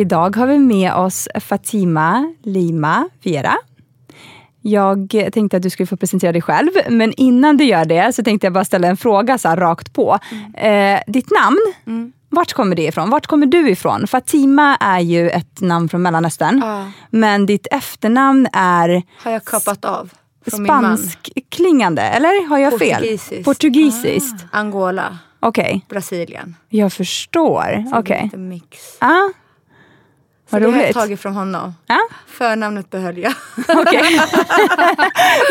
Idag har vi med oss Fatima Lima Vera. Jag tänkte att du skulle få presentera dig själv, men innan du gör det så tänkte jag bara ställa en fråga så rakt på. Mm. Eh, ditt namn, mm. vart kommer det ifrån? Vart kommer du ifrån? Fatima är ju ett namn från Mellanöstern, ah. men ditt efternamn är... Har jag kapat av? Spanskklingande, eller har jag Portugisiskt. fel? Portugisiskt. Ah. Angola. Okay. Brasilien. Jag förstår. Okej. Okay. mix. Ah. Vad roligt. det har jag tagit från honom. Ja? Förnamnet behöll jag. Okay.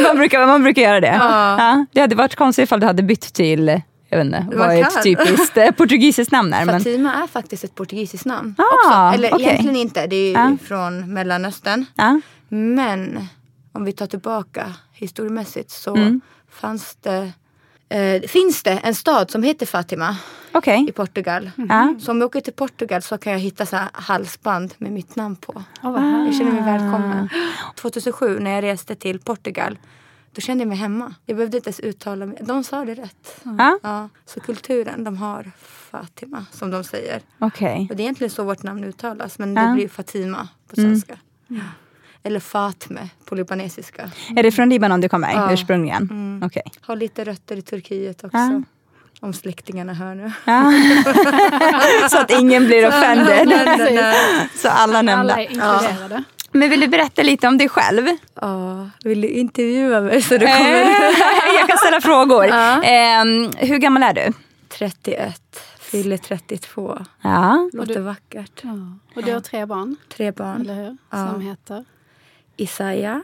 man, brukar, man brukar göra det. Ja. ja. Det hade varit konstigt ifall du hade bytt till jag vet inte, vad ett typiskt eh, portugisiskt namn är. Fatima men... är faktiskt ett portugisiskt namn. Ah, också. Eller okay. egentligen inte, det är ja. från Mellanöstern. Ja. Men om vi tar tillbaka historiemässigt så mm. fanns det eh, finns det en stad som heter Fatima okay. i Portugal. Mm. Så om jag åker till Portugal så kan jag hitta så halsband med mitt namn på. Oh, jag känner mig välkommen. 2007 när jag reste till Portugal då kände jag mig hemma. Jag behövde inte ens uttala mig. De sa det rätt. Mm. Ja, så kulturen, de har Fatima som de säger. Okay. Och det är egentligen så vårt namn uttalas men det blir Fatima på mm. svenska. Mm. Eller Fatme på libanesiska. Är det från Libanon du kommer ja. ursprungligen? Mm. Okay. Har lite rötter i Turkiet också. Ja. Om släktingarna hör nu. Ja. så att ingen blir offended. så alla nämnda. Alla är inkluderade. Ja. Men vill du berätta lite om dig själv? Ja, vill du intervjua mig så du kommer... jag kan ställa frågor. Ja. Eh, hur gammal är du? 31. Fyller 32. Ja. Låter du, vackert. Ja. Och du har tre barn? Tre barn. Eller hur? Som heter? Isaiah,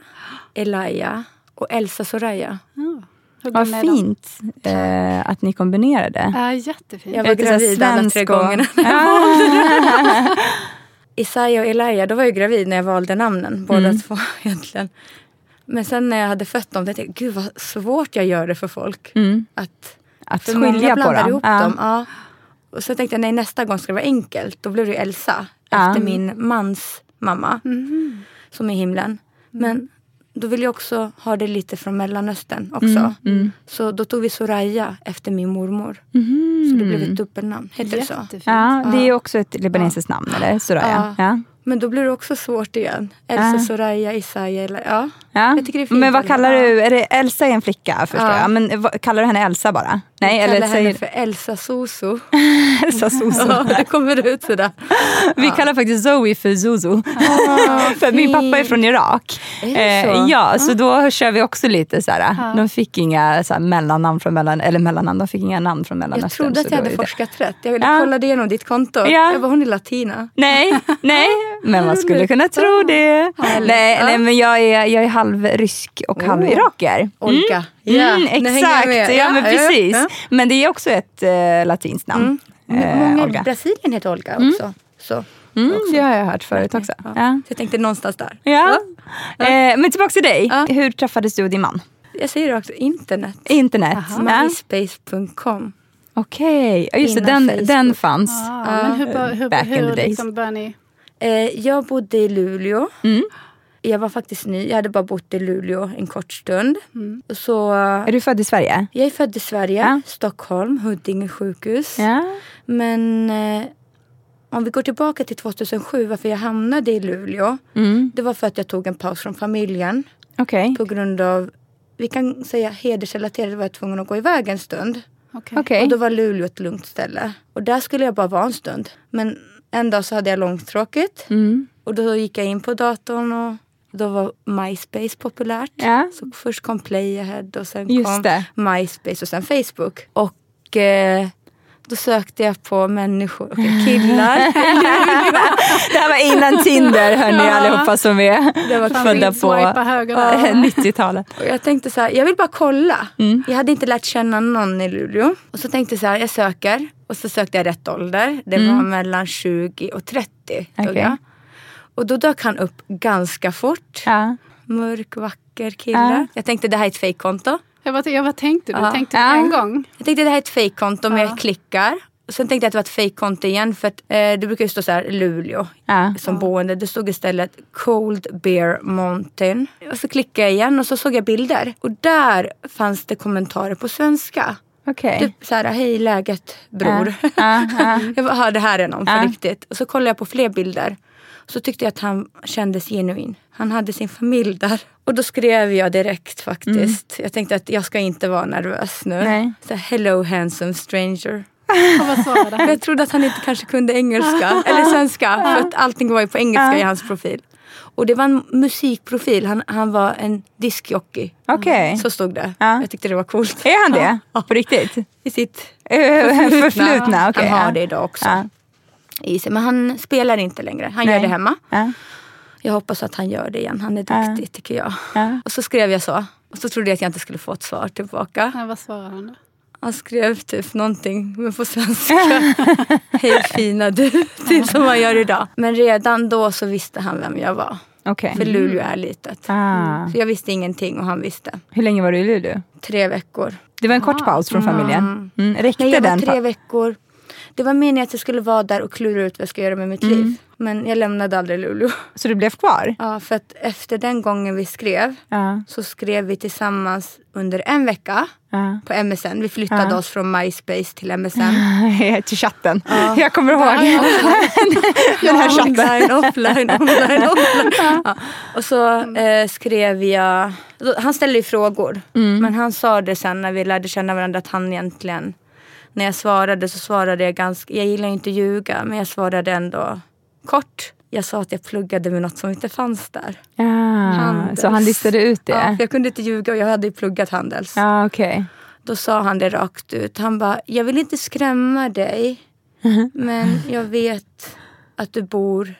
Elia och Elsa Soraya. Ja. Vad fint eh, att ni kombinerade. Ja, jättefint. Jag var gravid alla tre gångerna när jag valde Isaiah och Elia, då var jag gravid när jag valde namnen. Båda mm. två egentligen. Men sen när jag hade fött dem tänkte jag, gud vad svårt jag gör det för folk. Mm. Att, att skilja på dem. ihop ja. dem. Ja. Och så tänkte jag, nej nästa gång ska det vara enkelt. Då blev det Elsa. Ja. Efter min mans mamma. Mm. Som är i himlen. Men då vill jag också ha det lite från Mellanöstern också. Mm, mm. Så då tog vi Soraya efter min mormor. Mm. Så det blev ett dubbelnamn. Heter det så? Ja, det är också ett libanesiskt namn, eller? Soraya. Ja. ja. Men då blir det också svårt igen. Elsa, ja. Soraya, Isaiah. Eller, ja. Ja. Det fint men vad kallar du, är det Elsa är en flicka förstår ja. jag. Men vad, kallar du henne Elsa bara? Nej, jag kallar henne för Elsa Soso. Elsa Soso. ja, det kommer ut sådär. Vi kallar faktiskt Zoe för Zuzu. Ah, för min pappa är från Irak. Är det så? Eh, ja, så då kör vi också lite såhär. Ah. De fick inga så mellannamn från mellan, eller mellannamn, de fick inga namn från Mellanöstern. Jag trodde att jag hade forskat rätt. Jag ville ja. kolla igenom ditt konto. Ja. Jag bara, hon är latina. Nej, nej. Men man skulle kunna tro det. Nej, nej, men jag är, jag är halv rysk och oh. halv iraker. Olga. Mm. Yeah. Mm, exakt, ja, ja, men precis. Ja. Men det är också ett äh, latinskt namn. Mm. Eh, Många Olga. i Brasilien heter Olga mm. också. Så. Mm, det har jag hört förut också. Ja. Ja. Så jag tänkte någonstans där. Ja. ja. Eh, men tillbaka till dig. Hur träffades du och din man? Jag säger det också, internet. Internet. Myspace.com. Okej, okay. just det, den, den fanns. Ah, men hur, hur, Back hur, hur liksom började ni? Eh, jag bodde i Luleå. Mm jag var faktiskt ny. Jag hade bara bott i Luleå en kort stund. Mm. Så, är du född i Sverige? Jag är född i Sverige. Ja. Stockholm, Huddinge sjukhus. Ja. Men eh, om vi går tillbaka till 2007, varför jag hamnade i Luleå. Mm. Det var för att jag tog en paus från familjen. Okay. På grund av, vi kan säga hedersrelaterat, var jag tvungen att gå iväg en stund. Okay. Okay. Och då var Luleå ett lugnt ställe. Och där skulle jag bara vara en stund. Men en dag så hade jag långtråkigt. Mm. Och då gick jag in på datorn och då var MySpace populärt. Ja. Så först kom Playahead och sen Just kom det. MySpace och sen Facebook. Och eh, Då sökte jag på människor, okay, killar. det här var innan Tinder hörni ja. allihopa som är det var födda på 90-talet. jag tänkte så här, jag vill bara kolla. Mm. Jag hade inte lärt känna någon i Luleå. Och så tänkte jag så här, jag söker. Och så sökte jag rätt ålder. Det mm. var mellan 20 och 30. Okay. Jag. Och då dök han upp ganska fort. Ja. Mörk, vacker kille. Ja. Jag tänkte det här är ett fejkkonto. Jag bara, jag, vad tänkte du? Ja. Tänkte du en gång? Jag tänkte det här är ett fejkkonto men jag klickar. Sen tänkte jag att det var ett fejkkonto igen för att eh, det brukar ju stå så här Luleå ja. som boende. Det stod istället Cold Bear Mountain. Och så klickade jag igen och så såg jag bilder. Och där fanns det kommentarer på svenska. Okay. Typ såhär, hej läget bror. Uh, uh, uh. jag bara, det här är någon på riktigt. Och så kollade jag på fler bilder. Så tyckte jag att han kändes genuin. Han hade sin familj där. Och då skrev jag direkt faktiskt. Mm. Jag tänkte att jag ska inte vara nervös nu. Nej. Så hello handsome stranger. jag trodde att han inte kanske kunde engelska eller svenska. För att allting var ju på engelska i hans profil. Och det var en musikprofil. Han, han var en diskjockey. Okay. Så stod det. Ja. Jag tyckte det var coolt. Är han det? Ja. På riktigt? I sitt förflutna. förflutna. Okay. Han har det idag också. Ja. Men han spelar inte längre. Han Nej. gör det hemma. Ja. Jag hoppas att han gör det igen. Han är duktig tycker jag. Och så skrev jag så. Och så trodde jag att jag inte skulle få ett svar tillbaka. Ja, vad svarade han då? Han skrev typ någonting, men på svenska. Hej fina du. Typ som man gör idag. Men redan då så visste han vem jag var. Okay. För Luleå är litet. Ah. Så jag visste ingenting och han visste. Hur länge var du i Luleå? Tre veckor. Det var en kort paus från familjen? Mm. Mm. Räckte Nej, jag var den tre veckor. Det var meningen att jag skulle vara där och klura ut vad jag ska göra med mitt mm. liv. Men jag lämnade aldrig Luleå. Så du blev kvar? Ja, för att efter den gången vi skrev ja. så skrev vi tillsammans under en vecka ja. på MSN. Vi flyttade ja. oss från MySpace till MSN. till chatten. Jag kommer ihåg den här chatten. Online, offline, online, offline. Och så eh, skrev jag... Han ställde ju frågor. Mm. Men han sa det sen när vi lärde känna varandra att han egentligen när jag svarade så svarade jag ganska, jag gillar inte att ljuga men jag svarade ändå kort. Jag sa att jag pluggade med något som inte fanns där. Ja, så han listade ut det? Ja, jag kunde inte ljuga och jag hade pluggat Handels. Ja, okay. Då sa han det rakt ut. Han bara, jag vill inte skrämma dig men jag vet att du bor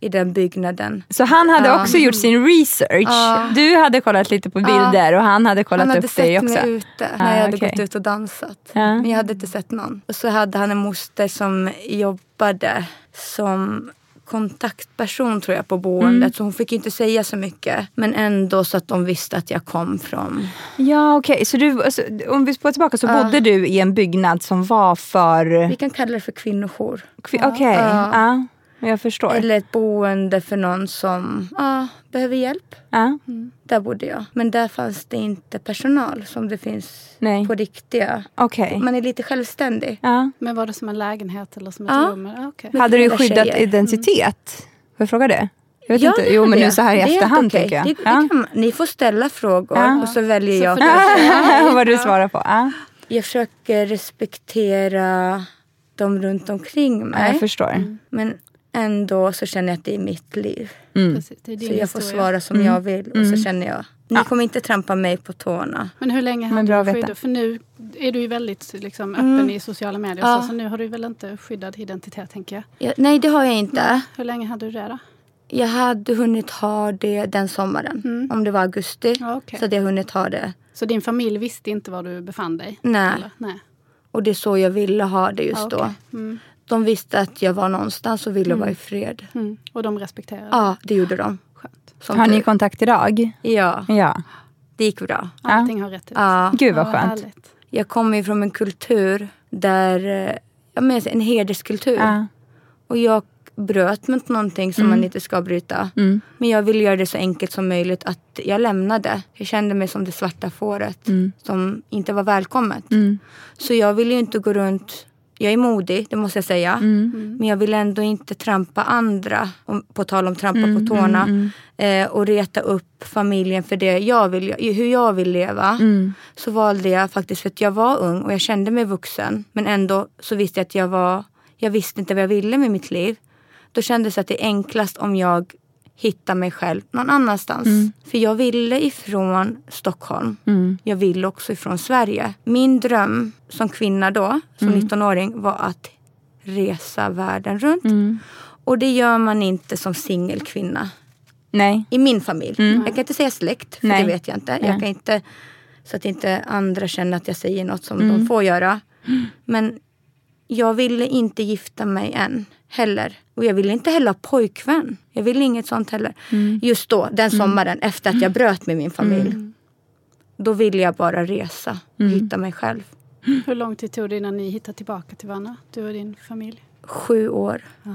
i den byggnaden. Så han hade ja. också gjort sin research. Ja. Du hade kollat lite på bilder ja. och han hade kollat han hade upp dig också? Han hade sett mig ute när jag hade okay. gått ut och dansat. Men jag hade inte sett någon. Och så hade han en moster som jobbade som kontaktperson tror jag på boendet. Mm. Så hon fick inte säga så mycket. Men ändå så att de visste att jag kom från... Ja okej, okay. så du, alltså, om vi spår tillbaka så uh. bodde du i en byggnad som var för... Vi kan kalla det för kvinnojour. Okej. Okay. Uh. Uh. Jag förstår. Eller ett boende för någon som ah, behöver hjälp. Ja. Mm. Där bodde jag. Men där fanns det inte personal som det finns Nej. på riktiga. Okay. Man är lite självständig. Ja. Men var det som en lägenhet eller som ett ja. rum? Ah, okay. Hade du skyddat tjejer. identitet? Mm. Får jag fråga det? Jag vet ja, inte. Jo, men nu så här i efterhand okay. tänker jag. Det, det ja. kan, ni får ställa frågor ja. och så väljer så jag. Vad du svarar på. Ja. Jag försöker respektera dem runt omkring mig. Jag förstår. Mm. Men ändå så känner jag att det är mitt liv. Mm. Precis, så jag historia. får svara som mm. jag vill och så mm. känner jag ni ja. kommer inte trampa mig på tårna. Men hur länge har du skyddat? För nu är du ju väldigt liksom, öppen mm. i sociala medier. Ja. Så, så, nu har du väl inte skyddad identitet tänker jag? Ja, nej det har jag inte. Men, hur länge hade du det då? Jag hade hunnit ha det den sommaren. Mm. Om det var augusti. Ja, okay. Så hade jag hunnit ha det. Så din familj visste inte var du befann dig? Nej. nej. Och det är så jag ville ha det just okay. då. Mm. De visste att jag var någonstans och ville mm. vara i fred. Mm. Och de respekterade? Ja, det gjorde de. Skönt. Har ni kontakt idag? Ja. ja. Det gick bra. Allting har rätt ut. Ja. Gud vad skönt. Ja, jag kommer ju från en kultur där, eh, ja, men en hederskultur. Ja. Och jag bröt mot någonting som mm. man inte ska bryta. Mm. Men jag ville göra det så enkelt som möjligt att jag lämnade. Jag kände mig som det svarta fåret mm. som inte var välkommet. Mm. Så jag ville ju inte gå runt jag är modig, det måste jag säga. Mm. mm. Men jag vill ändå inte trampa andra, om, på tal om trampa mm, på tårna. Mm, mm, eh, och reta upp familjen för det jag vill, hur jag vill leva. Mm. Så valde jag faktiskt, för att jag var ung och jag kände mig vuxen. Men ändå så visste jag att jag var, jag visste inte vad jag ville med mitt liv. Då kändes det att det är enklast om jag hitta mig själv någon annanstans. Mm. För jag ville ifrån Stockholm. Mm. Jag ville också ifrån Sverige. Min dröm som kvinna då, som mm. 19-åring, var att resa världen runt. Mm. Och det gör man inte som singelkvinna. Nej. I min familj. Mm. Jag kan inte säga släkt, för Nej. det vet jag inte. Jag kan inte, så att inte andra känner att jag säger något som de får göra. Men jag ville inte gifta mig än heller. Och jag ville inte heller ha pojkvän. Jag ville inget sånt heller. Mm. Just då, den mm. sommaren mm. efter att jag bröt med min familj. Mm. Då ville jag bara resa och mm. hitta mig själv. Hur lång tid tog det innan ni hittade tillbaka till varandra? Du och din familj? Sju år. Ah.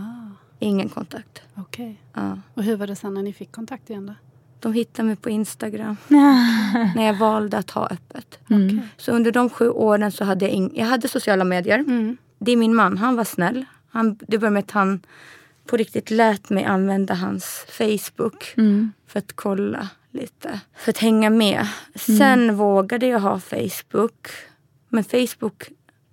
Ingen kontakt. Okej. Okay. Ah. Och hur var det sen när ni fick kontakt igen då? De hittade mig på Instagram. när jag valde att ha öppet. Mm. Så under de sju åren så hade jag, in, jag hade sociala medier. Mm. Det är min man, han var snäll. Han, det började med att han på riktigt lät mig använda hans Facebook mm. för att kolla lite. För att hänga med. Sen mm. vågade jag ha Facebook. Men Facebook,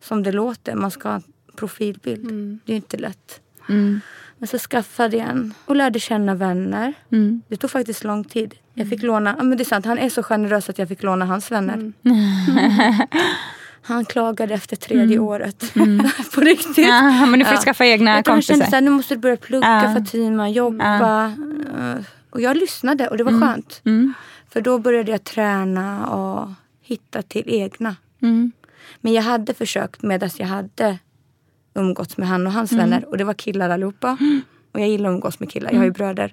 som det låter, man ska ha en profilbild. Mm. Det är inte lätt. Mm. Men så skaffade jag en och lärde känna vänner. Mm. Det tog faktiskt lång tid. Jag fick låna, men det är sant, han är så generös att jag fick låna hans vänner. Mm. Han klagade efter tredje mm. året. Mm. på riktigt. Ja, men nu får du skaffa egna kompisar. Han kände nu måste du börja plugga ja. Fatima, jobba. Ja. Och jag lyssnade och det var mm. skönt. Mm. För då började jag träna och hitta till egna. Mm. Men jag hade försökt medan jag hade umgåtts med han och hans mm. vänner. Och det var killar allihopa. Och jag gillar att umgås med killar, jag har ju bröder.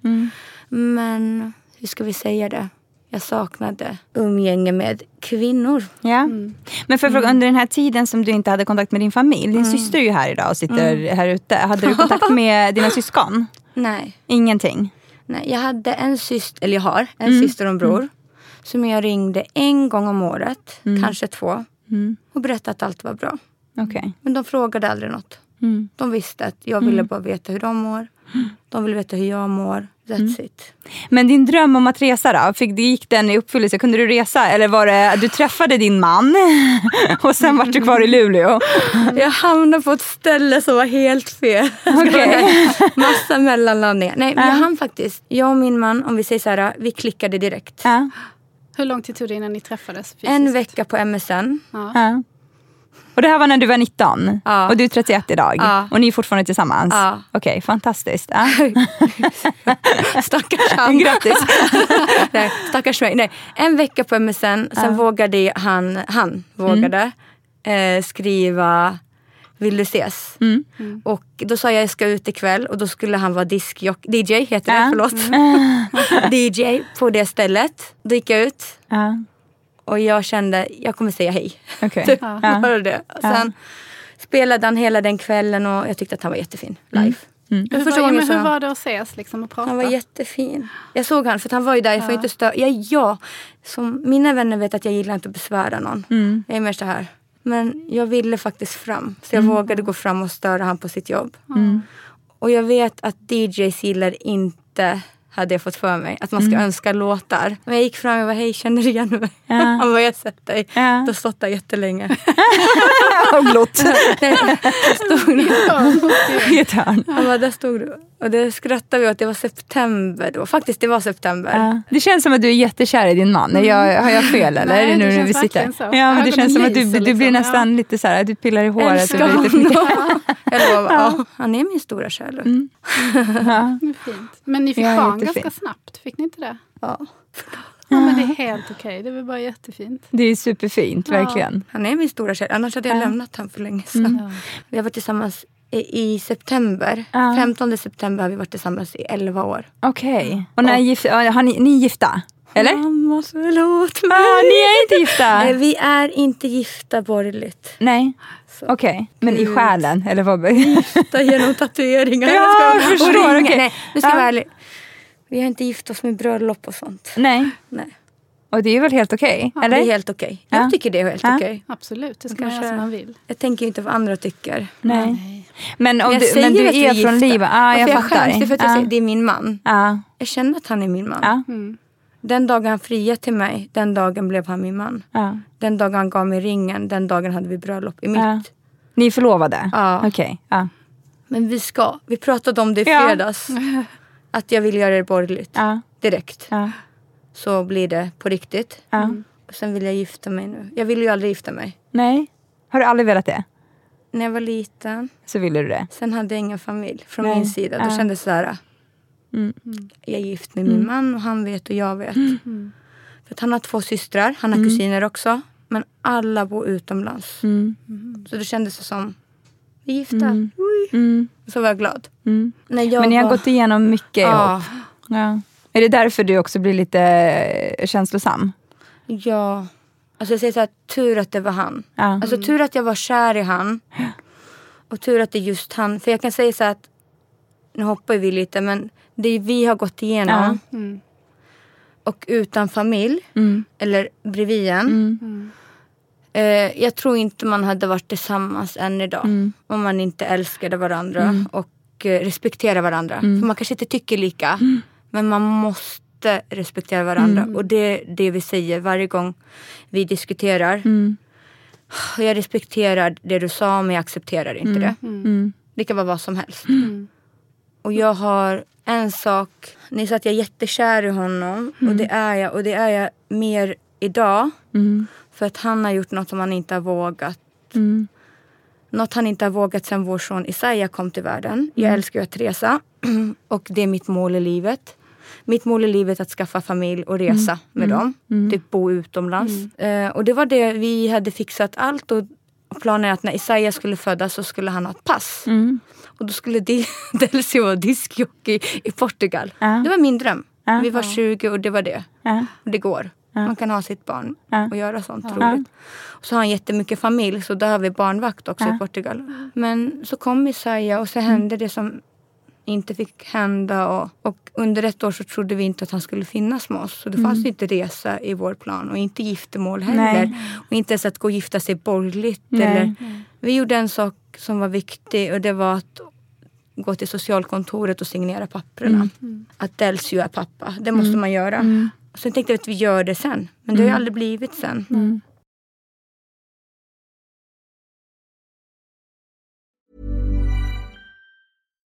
Men hur ska vi säga det? Jag saknade umgänge med kvinnor. Ja. Mm. Men för fråga, mm. under den här tiden som du inte hade kontakt med din familj. Din mm. syster är ju här idag och sitter mm. här ute. Hade du kontakt med dina syskon? Nej. Ingenting? Nej, jag hade en syster, eller jag har en mm. syster och en bror. Mm. Som jag ringde en gång om året, kanske två. Och berättade att allt var bra. Okay. Men de frågade aldrig något. De visste att jag ville bara veta hur de mår. De vill veta hur jag mår. That's mm. it. Men din dröm om att resa då? Fick, gick den i uppfyllelse? Kunde du resa? Eller var det att du träffade din man och sen var du kvar i Luleå? Jag hamnade på ett ställe som var helt fel. Okay. Massa mellanlandningar. Nej, uh. jag hann faktiskt. Jag och min man, om vi säger så här, vi klickade direkt. Uh. Hur lång tid tog det innan ni träffades? Fysiskt? En vecka på MSN. Uh. Och det här var när du var 19 ja. och du är 31 idag ja. och ni är fortfarande tillsammans? Ja. Okej, okay, fantastiskt. Ja. stackars han. Grattis. Nej, stackars mig. Nej, en vecka på MSN, sen vågade han, han vågade mm. eh, skriva vill du ses? Mm. Mm. Och då sa jag jag ska ut ikväll och då skulle han vara diskjock, DJ heter det, förlåt. Mm. DJ på det stället. Då gick jag ut. Och jag kände, jag kommer säga hej. Okay. typ, ja. det. Sen spelade han hela den kvällen och jag tyckte att han var jättefin live. Mm. Mm. Hur, var, men hur var det att ses liksom, och prata? Han var jättefin. Jag såg han för han var ju där. Jag får inte störa. Jag, jag, som, mina vänner vet att jag gillar inte att besvära någon. Mm. Jag är mer så här. Men jag ville faktiskt fram. Så jag mm. vågade gå fram och störa han på sitt jobb. Mm. Och jag vet att DJs gillar inte hade jag fått för mig. Att man ska mm. önska låtar. Men jag gick fram och bara, hej känner du igen mig? Ja. Han bara, jag har sett dig. Ja. Du har stått där jättelänge. och glott. Nej, stod I ett hörn. Han bara, där stod du. Och det skrattade vi åt, det var september då. Faktiskt det var september. Ja. Det känns som att du är jättekär i din man. Jag, har jag fel eller? Nej, nu det känns vi sitter? så. Ja, men det känns som att du, du blir liksom. nästan ja. lite så här, du pillar i håret. Älskar och blir lite Jag lovar, ja. han är min stora kärlek. Mm. Ja. Fint. Men ni fick barn ganska snabbt, fick ni inte det? Ja. Ja, men det är helt okej. Okay. Det är bara jättefint. Det är superfint, verkligen. Han är min stora kärlek. Annars hade jag lämnat honom för länge sedan. Mm. Vi har varit tillsammans i september. Uh. 15 september har vi varit tillsammans i 11 år. Okej. Okay. Och när och, gift, har ni, ni är gifta? Eller? Mamma förlåt mig. Ah, ni är inte gifta? Nej, vi är inte gifta borgerligt. Nej. Okej, okay. men i själen? Eller vad? Gifta genom tatueringar. ja, jag förstår. Okay. Nej, nu ska jag vara ärlig. Vi har inte gift oss med bröllop och sånt. Nej. Nej. Och det är väl helt okej? Okay, ja, eller? det är helt okej. Okay. Jag ja. tycker det är helt ja. okej. Okay. Absolut, det ska man göra som man vill. Jag tänker inte vad andra tycker. Nej. Nej. Men, om men, du, men du är, är från Liva? Ah, jag, jag fattar. Är för att jag säger, det är min man. Ah. Jag känner att han är min man. Mm. Den dagen han friade till mig, den dagen blev han min man. Den dagen han gav mig ringen, den dagen hade vi bröllop i mitt. Ni är förlovade? Ja. Okay. Men vi ska. Vi pratade om det i fredags. att jag vill göra det borgerligt. Ja. Direkt. Ja. Så blir det på riktigt. Ja. Och sen vill jag gifta mig nu. Jag vill ju aldrig gifta mig. Nej. Har du aldrig velat det? När jag var liten. Så ville du det? Sen hade jag ingen familj från Nej. min sida. Då ja. kändes det så här. Mm. Jag är gift med min mm. man och han vet och jag vet. Mm. För han har två systrar. Han har mm. kusiner också. Men alla bor utomlands. Mm. Så det kändes det som vi är gifta. Mm. Så var jag glad. När jag Men ni har var... gått igenom mycket ja. ihop. Ja. Är det därför du också blir lite känslosam? Ja. Alltså jag säger så här, tur att det var han. Ja. Alltså tur att jag var kär i han. Och tur att det är just han. För jag kan säga så här att, nu hoppar vi lite men det vi har gått igenom. Ja. Mm. Och utan familj, mm. eller bredvid en. Mm. Eh, jag tror inte man hade varit tillsammans än idag. Mm. Om man inte älskade varandra mm. och eh, respekterade varandra. Mm. För man kanske inte tycker lika. Mm. Men man måste respektera varandra. Mm. Och det är det vi säger varje gång vi diskuterar. Mm. Jag respekterar det du sa men jag accepterar inte det. Det kan vara vad som helst. Och jag har en sak. Ni sa att jag är jättekär i honom. Och det är jag. Och det är jag mer idag. För att han har gjort något som han inte har vågat. Mm. Något han inte har vågat sen vår son Isaiah kom till världen. Mm. Jag älskar att resa och det är mitt mål i livet. Mitt mål i livet att skaffa familj och resa mm. med mm. dem. Mm. Typ bo utomlands. Mm. Uh, och det var det, vi hade fixat allt. Och planen är att när Isaiah skulle födas så skulle han ha ett pass. Mm. Och då skulle Delcio vara diskjockey i Portugal. Uh. Det var min dröm. Uh. Vi var 20 och det var det. Och det går. Man kan ha sitt barn och göra sånt ja. roligt. Och så har han jättemycket familj så där har vi barnvakt också i Portugal. Men så kom Isaiah och så hände det som inte fick hända. Och, och, under ett år så trodde vi inte att han skulle finnas med oss. Så det mm. fanns inte resa i vår plan och inte giftermål heller. Nej. Och inte ens att gå och gifta sig borgerligt. Eller, vi gjorde en sak som var viktig och det var att gå till socialkontoret och signera papperna. Mm. Att Delcio är pappa. Det måste mm. man göra. Mm. Sen tänkte jag att vi gör det sen. Men det har ju mm. aldrig blivit sen.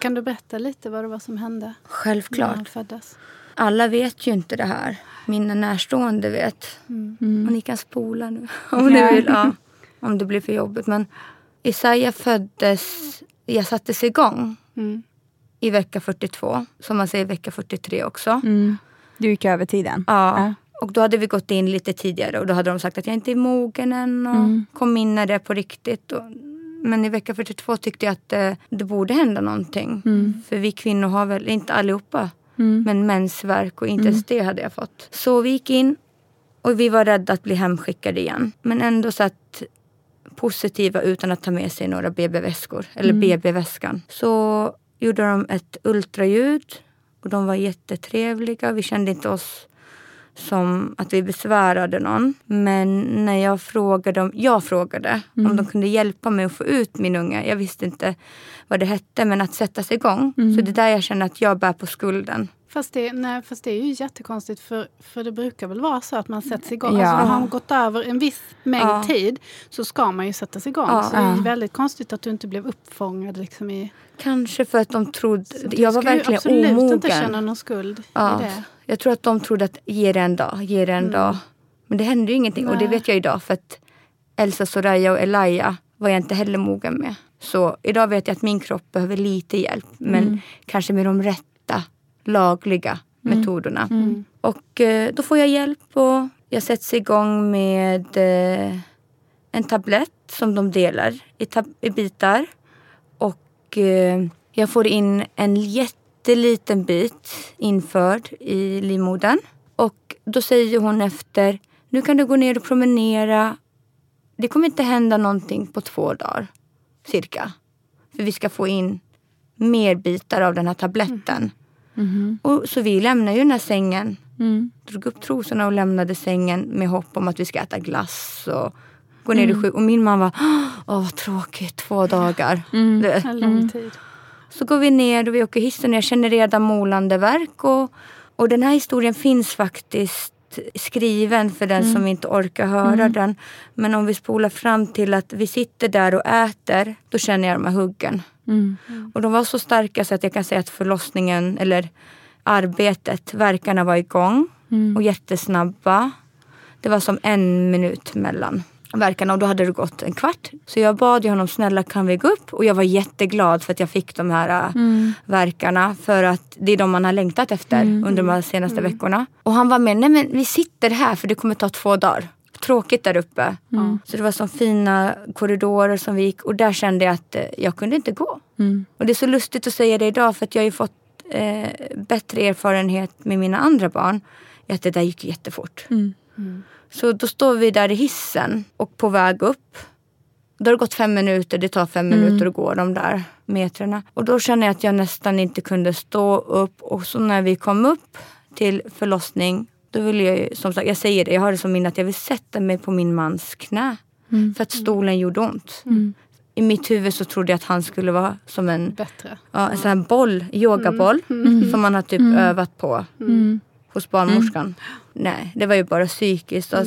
Kan du berätta lite vad det var som hände? Självklart. När föddes? Alla vet ju inte det här. Mina närstående vet. Mm. Och ni kan spola nu om ni vill. Ja, om det blir för jobbigt. Men Isaiah föddes... Jag sattes igång mm. i vecka 42. Som man säger vecka 43 också. Mm. Du gick över tiden? Ja. ja. Och då hade vi gått in lite tidigare och då hade de sagt att jag inte är mogen än och mm. kom in när det är på riktigt. Och, men i vecka 42 tyckte jag att det, eh, det borde hända någonting. Mm. För vi kvinnor har väl, inte allihopa, mm. men mensvärk och inte ens mm. det hade jag fått. Så vi gick in och vi var rädda att bli hemskickade igen. Men ändå satt positiva utan att ta med sig några BB-väskor, eller mm. BB-väskan. Så gjorde de ett ultraljud och de var jättetrevliga. Vi kände inte oss som att vi besvärade någon. Men när jag frågade, om, jag frågade mm. om de kunde hjälpa mig att få ut min unge. Jag visste inte vad det hette, men att sätta sig igång. Mm. Så det är där jag känner att jag bär på skulden. Fast det, nej, fast det är ju jättekonstigt för, för det brukar väl vara så att man sätts igång. Ja. Alltså, har man gått över en viss mängd ja. tid så ska man ju sättas igång. Ja. Så det är väldigt konstigt att du inte blev uppfångad liksom i... Kanske för att de trodde... Jag var verkligen omogen. Du absolut inte känna någon skuld ja. i det. Jag tror att de trodde att ge det en dag, ge det en mm. dag. Men det hände ju ingenting Nej. och det vet jag idag för att Elsa, Soraya och Elia var jag inte heller mogen med. Så idag vet jag att min kropp behöver lite hjälp men mm. kanske med de rätta lagliga mm. metoderna. Mm. Och eh, då får jag hjälp och jag sätts igång med eh, en tablett som de delar i, i bitar. Och eh, jag får in en jätteliten bit införd i livmodern. Och då säger hon efter, nu kan du gå ner och promenera. Det kommer inte hända någonting på två dagar, cirka. För vi ska få in mer bitar av den här tabletten. Mm. Mm. Och, så vi lämnade ju den här sängen. Mm. Drog upp trosorna och lämnade sängen med hopp om att vi ska äta glass och gå ner mm. i sjuk. Och min man var, åh vad tråkigt, två dagar. Mm. Det, mm. Så går vi ner och vi åker hissen och jag känner redan molande verk. Och, och den här historien finns faktiskt skriven för den mm. som inte orkar höra mm. den. Men om vi spolar fram till att vi sitter där och äter, då känner jag de här huggen. Mm. Och de var så starka så att jag kan säga att förlossningen eller arbetet, verkarna var igång mm. och jättesnabba. Det var som en minut mellan verkarna och då hade det gått en kvart. Så jag bad ju honom, snälla kan vi gå upp? Och jag var jätteglad för att jag fick de här äh, mm. verkarna. För att det är de man har längtat efter mm. under de senaste mm. veckorna. Och han var med, nej men vi sitter här för det kommer ta två dagar tråkigt där uppe. Mm. Så det var så fina korridorer som vi gick och där kände jag att eh, jag kunde inte gå. Mm. Och det är så lustigt att säga det idag för att jag har ju fått eh, bättre erfarenhet med mina andra barn. Att det där gick jättefort. Mm. Mm. Så då står vi där i hissen och på väg upp. Då har det gått fem minuter, det tar fem mm. minuter att gå de där metrarna. Och då känner jag att jag nästan inte kunde stå upp. Och så när vi kom upp till förlossning då vill jag som sagt, jag säger det, jag har det som minne att jag vill sätta mig på min mans knä. Mm. För att stolen gjorde ont. Mm. I mitt huvud så trodde jag att han skulle vara som en, Bättre. Ja, en sån här boll, yogaboll. Mm. mm. Som man har typ mm. övat på mm. Hos barnmorskan. Nej, det var ju bara psykiskt. Och,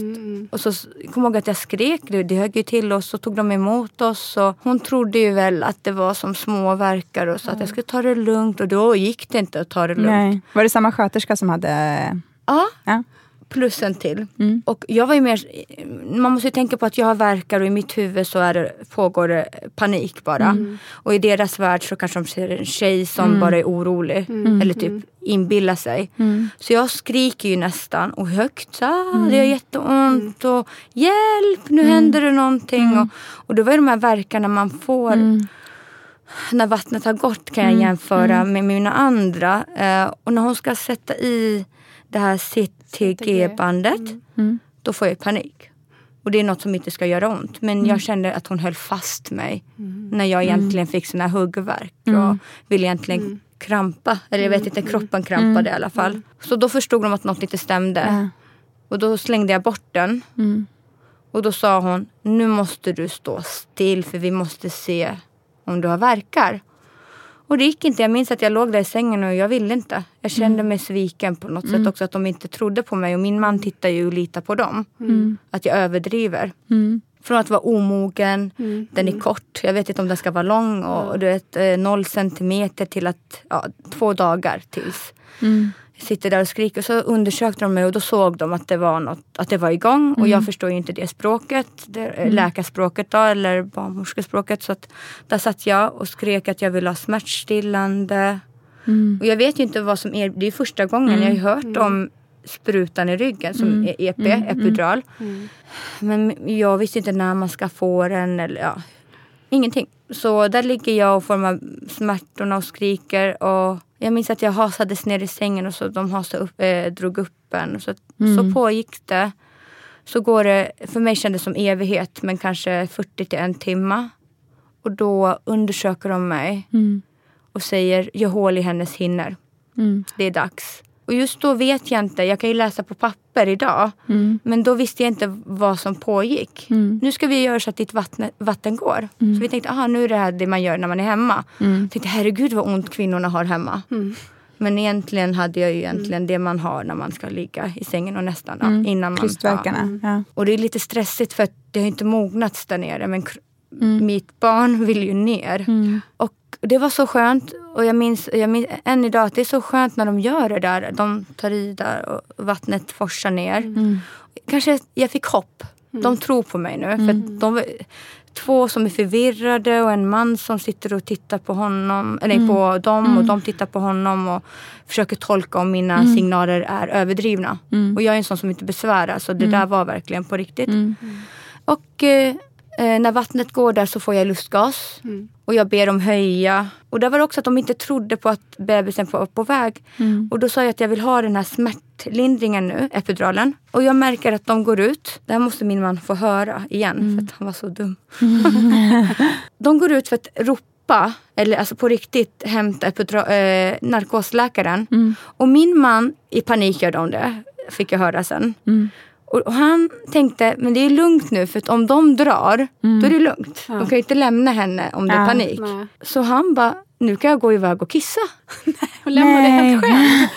och så kom jag ihåg att jag skrek, det, det högg ju till oss. Så tog de emot oss. Och hon trodde ju väl att det var som små verkar och så att jag skulle ta det lugnt. Och då gick det inte att ta det lugnt. Nej. Var det samma sköterska som hade Ja. ja. Plus en till. Mm. Och jag var ju mer, man måste tänka på att jag har verkar och i mitt huvud så är det, pågår det panik bara. Mm. Och i deras värld så kanske de ser en tjej som mm. bara är orolig. Mm. Eller typ inbillar sig. Mm. Så jag skriker ju nästan och högt. Ah, Det gör jätteont och hjälp, nu händer det någonting. Och, och det var ju de här verkarna man får när vattnet har gått kan jag jämföra med mina andra. Uh, och när hon ska sätta i det här CTG-bandet, mm. mm. då får jag panik. Och det är något som inte ska göra ont. Men mm. jag kände att hon höll fast mig mm. när jag egentligen fick sån här huggvärk mm. och ville egentligen mm. krampa. Eller jag vet inte, kroppen krampade i alla fall. Så då förstod de att något inte stämde. Och då slängde jag bort den. Och då sa hon, nu måste du stå still för vi måste se om du har verkar. Och det gick inte. Jag minns att jag låg där i sängen och jag ville inte. Jag kände mm. mig sviken på något mm. sätt också. Att de inte trodde på mig. Och min man tittar ju och litar på dem. Mm. Att jag överdriver. Mm. Från att vara omogen, mm. den är kort. Jag vet inte om den ska vara lång. Och du vet, eh, noll centimeter till att, ja, två dagar tills. Mm sitter där och skriker. Så undersökte de mig och då såg de att det var, något, att det var igång. Mm. Och jag förstår ju inte det språket, det, mm. läkarspråket då, eller barnmorskespråket. Så att där satt jag och skrek att jag ville ha smärtstillande. Mm. Och jag vet ju inte vad som är, det är första gången. Jag har ju hört mm. om sprutan i ryggen som mm. är EP, mm. epidural. Mm. Men jag visste inte när man ska få den eller ja, ingenting. Så där ligger jag och får de här smärtorna och skriker. Och jag minns att jag hasades ner i sängen och så de hasade upp, eh, drog upp en. Så, mm. så pågick det. Så går det, för mig kändes det som evighet, men kanske 40 till en timme. Och då undersöker de mig mm. och säger, gör hål i hennes hinnor. Mm. Det är dags. Och just då vet jag inte, jag kan ju läsa på papper idag. Mm. Men då visste jag inte vad som pågick. Mm. Nu ska vi göra så att ditt vatten, vatten går. Mm. Så vi tänkte, aha nu är det här det man gör när man är hemma. Mm. Jag tänkte, herregud vad ont kvinnorna har hemma. Mm. Men egentligen hade jag ju egentligen mm. det man har när man ska ligga i sängen och nästan mm. innan man... Krystverkarna. Ja. Och det är lite stressigt för att det har inte mognats där nere. Men mitt barn vill ju ner. Och det var så skönt. Och jag minns, jag minns än idag att det är så skönt när de gör det där. De tar i där och vattnet forsar ner. Mm. Kanske jag fick hopp. Mm. De tror på mig nu. Mm. För de, två som är förvirrade och en man som sitter och tittar på honom, eller på mm. dem och mm. de tittar på honom och försöker tolka om mina mm. signaler är överdrivna. Och jag är en sån som inte besvärar så det där var verkligen på riktigt. Och eh, Eh, när vattnet går där så får jag lustgas. Mm. Och jag ber dem höja. Och där var det också att de inte trodde på att bebisen var på väg. Mm. Och då sa jag att jag vill ha den här smärtlindringen nu, epiduralen. Och jag märker att de går ut. Det här måste min man få höra igen mm. för att han var så dum. de går ut för att ropa eller alltså på riktigt hämta eh, narkosläkaren. Mm. Och min man, i panik gör de det, fick jag höra sen. Mm. Och han tänkte, men det är lugnt nu för om de drar, mm. då är det lugnt. Ja. De kan ju inte lämna henne om det är panik. Nej. Så han bara, nu kan jag gå iväg och kissa. och lämna det helt själv.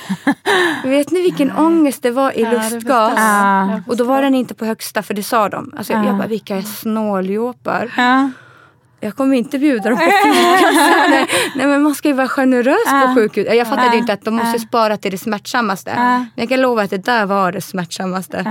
Vet ni vilken Nej. ångest det var i ja, lustgas? Ja. Och då var den inte på högsta för det sa de. Alltså, ja. Jag bara, vilka snåljåpar. Ja. Jag kommer inte bjuda dem på nej, nej men man ska ju vara generös uh, på sjukhus. Jag fattade uh, inte att de måste spara till det smärtsammaste. Uh. Men jag kan lova att det där var det smärtsammaste.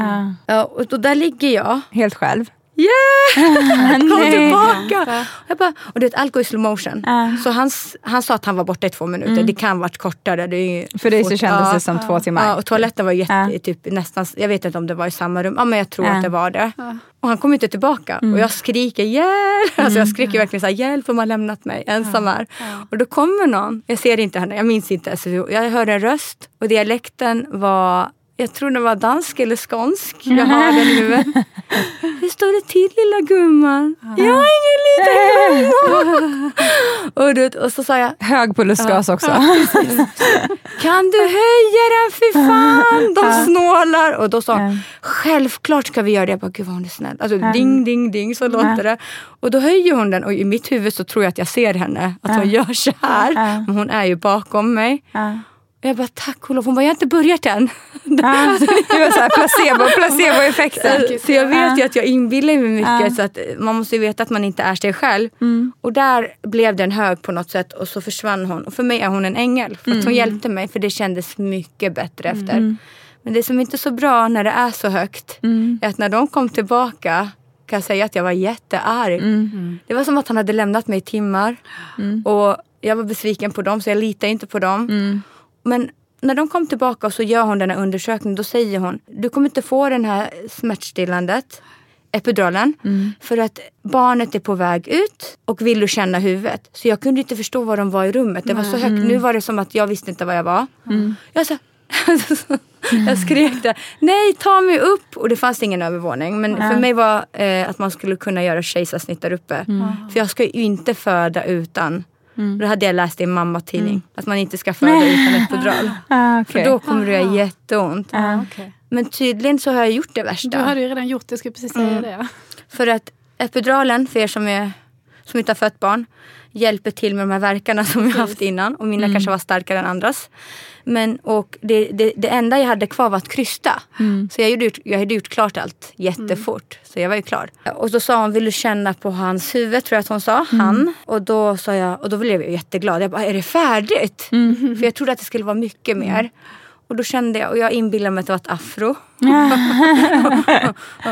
Ja, och då, där ligger jag. Helt själv? Yeah! Kom tillbaka! Jag bara, och det allt går i slow motion. Uh. Så han, han sa att han var borta i två minuter. Mm. Det kan varit kortare. Det För dig så kändes ja, det som uh. två timmar? Ja, och toaletten var jätte, uh. typ, nästan, jag vet inte om det var i samma rum. Ja, men jag tror att det var det. Och han kom inte tillbaka. Mm. Och jag skriker hjälp! Alltså jag skriker verkligen så här, hjälp, de har lämnat mig ensam här. Och då kommer någon. Jag ser inte henne, jag minns inte. Alltså, jag hör en röst och dialekten var jag tror den var dansk eller skånsk. Jag har den huvudet. Hur står det till lilla gumman? Jag är ingen liten gumma. och, och så sa jag. Hög på lustgas också. kan du höja den för fan? De snålar. Och då sa hon, självklart ska vi göra det. Jag bara, gud vad hon är snäll. Alltså ding, ding, ding så låter det. Och då höjer hon den och i mitt huvud så tror jag att jag ser henne. Att hon gör så här. Men hon är ju bakom mig. Jag bara, tack Olof. Hon bara, jag har inte börjat än. Ah, det var så här placebo, placeboeffekten. Så jag vet ju att jag inbillar mig mycket. Så att man måste ju veta att man inte är sig själv. Mm. Och där blev den hög på något sätt och så försvann hon. Och för mig är hon en ängel. För mm. hon hjälpte mig för det kändes mycket bättre mm. efter. Mm. Men det som inte är så bra när det är så högt mm. är att när de kom tillbaka kan jag säga att jag var jättearg. Mm. Det var som att han hade lämnat mig i timmar. Och jag var besviken på dem så jag litade inte på dem. Men när de kom tillbaka och så gör hon den här undersökningen då säger hon du kommer inte få den här smärtstillandet epiduralen mm. för att barnet är på väg ut och vill du känna huvudet. Så jag kunde inte förstå var de var i rummet. Det var så högt. Mm. Nu var det som att jag visste inte var jag var. Mm. Jag, så, jag skrek där, nej ta mig upp! Och det fanns ingen övervåning. Men för mig var eh, att man skulle kunna göra kejsarsnitt där uppe. Mm. För jag ska ju inte föda utan Mm. Det hade jag läst i en mammatidning. Mm. Att man inte ska föda utan epidural. Ah, okay. För då kommer det göra jätteont. Ah, okay. Men tydligen så har jag gjort det värsta. Du hade ju redan gjort det, jag skulle precis säga mm. det. För att epiduralen, för er som, är, som inte har fött barn, hjälper till med de här verkarna som jag haft innan. Och mina mm. kanske var starkare än andras. Men, och det, det, det, enda jag hade kvar var att krysta. Mm. Så jag, gjorde, jag hade gjort klart allt jättefort. Mm. Så jag var ju klar. Och då sa hon, vill du känna på hans huvud? Tror jag att hon sa. Mm. Han. Och då sa jag, och då blev jag jätteglad. Jag bara, är det färdigt? Mm. För jag trodde att det skulle vara mycket mer. Och då kände jag, och jag inbillade mig att det var ett afro.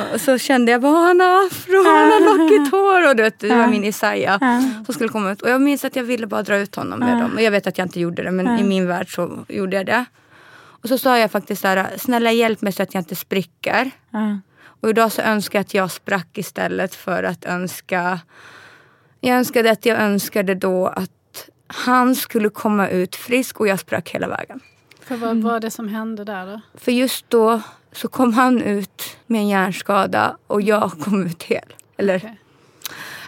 och så kände jag bara, han har afro, han har lockigt hår. Och du vet, det var min Isaiah som skulle komma ut. Och jag minns att jag ville bara dra ut honom med dem. Och jag vet att jag inte gjorde det, men i min värld så gjorde jag det. Och så sa jag faktiskt så här, snälla hjälp mig så att jag inte spricker. Och idag så önskar jag att jag sprack istället för att önska... Jag önskade att jag önskade då att han skulle komma ut frisk och jag sprack hela vägen. För vad mm. var det som hände där då? För just då så kom han ut med en hjärnskada och jag kom ut hel. Eller, okay.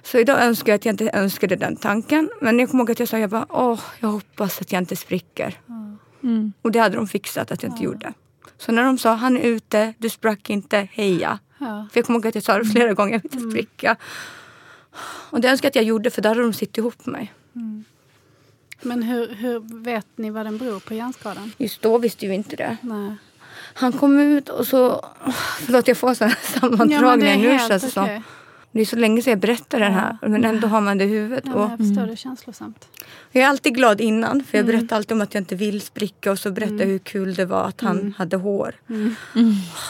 Så idag önskar jag att jag inte önskade den tanken. Men jag kommer ihåg att jag sa jag bara, åh, jag hoppas att jag inte spricker. Mm. Och det hade de fixat att jag inte ja. gjorde. Så när de sa, han är ute, du sprack inte, heja. Ja. För jag kommer ihåg att jag sa det flera gånger, jag vill inte mm. spricka. Och det önskar jag att jag gjorde för då hade de suttit ihop med mig. Mm. Men hur, hur vet ni vad den beror på hjärnskadan? Just då visste vi inte det. Nej. Han kom ut och så... Förlåt, jag får sådana sammandragningar ja, nu känns det som. Det är så länge sedan jag berättade den här men ändå har man det i huvudet. Ja, jag förstår, det är känslosamt. Jag är alltid glad innan för jag mm. berättar alltid om att jag inte vill spricka och så berättar jag mm. hur kul det var att han mm. hade hår. Mm.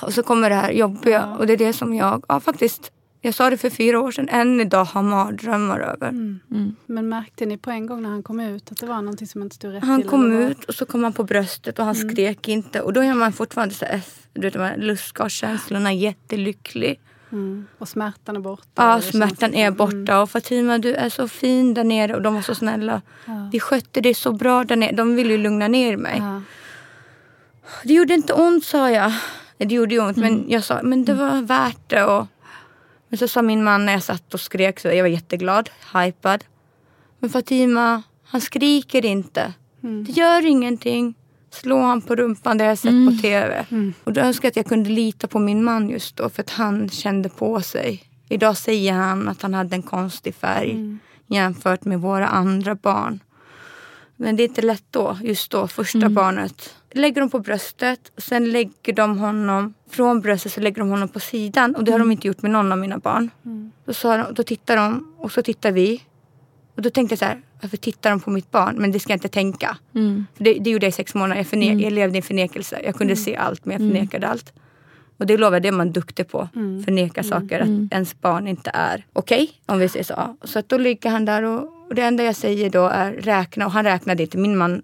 Och så kommer det här jobbiga ja. och det är det som jag, ja faktiskt jag sa det för fyra år sedan, än idag har mardrömmar över. Mm. Mm. Men märkte ni på en gång när han kom ut att det var någonting som inte stod rätt Han till, kom ut och så kom han på bröstet och han mm. skrek inte. Och då är man fortfarande så du vet, lustgaskänslorna jättelycklig. Mm. Och smärtan är borta? Ja, smärtan är borta. Mm. Och Fatima, du är så fin där nere. Och de var så snälla. Ja. Vi skötte det så bra där nere. De ville ju lugna ner mig. Ja. Det gjorde inte ont, sa jag. Det gjorde ont, mm. men jag sa men det var värt det. Och, men så sa min man när jag satt och skrek, så jag var jätteglad, hypad. Men Fatima, han skriker inte. Mm. Det gör ingenting slå han på rumpan, det har jag sett mm. på tv. Mm. Och då önskar jag att jag kunde lita på min man just då för att han kände på sig. Idag säger han att han hade en konstig färg mm. jämfört med våra andra barn. Men det är inte lätt då, just då, första mm. barnet. Lägger de på bröstet, och sen lägger de honom från bröstet så lägger de honom på sidan. Och det har de mm. inte gjort med någon av mina barn. Mm. Då, sa de, då tittar de och så tittar vi. Och då tänkte jag så här, varför tittar de på mitt barn? Men det ska jag inte tänka. Mm. För det, det gjorde jag i sex månader. Jag, förne- mm. jag levde i förnekelse. Jag kunde mm. se allt men jag förnekade allt. Och det lovar jag, det är man duktig på. Förneka saker, att ens barn inte är okej. Okay, om vi säger så. Så att då ligger han där och, och, det enda jag säger då är räkna. Och han räknade inte. Min man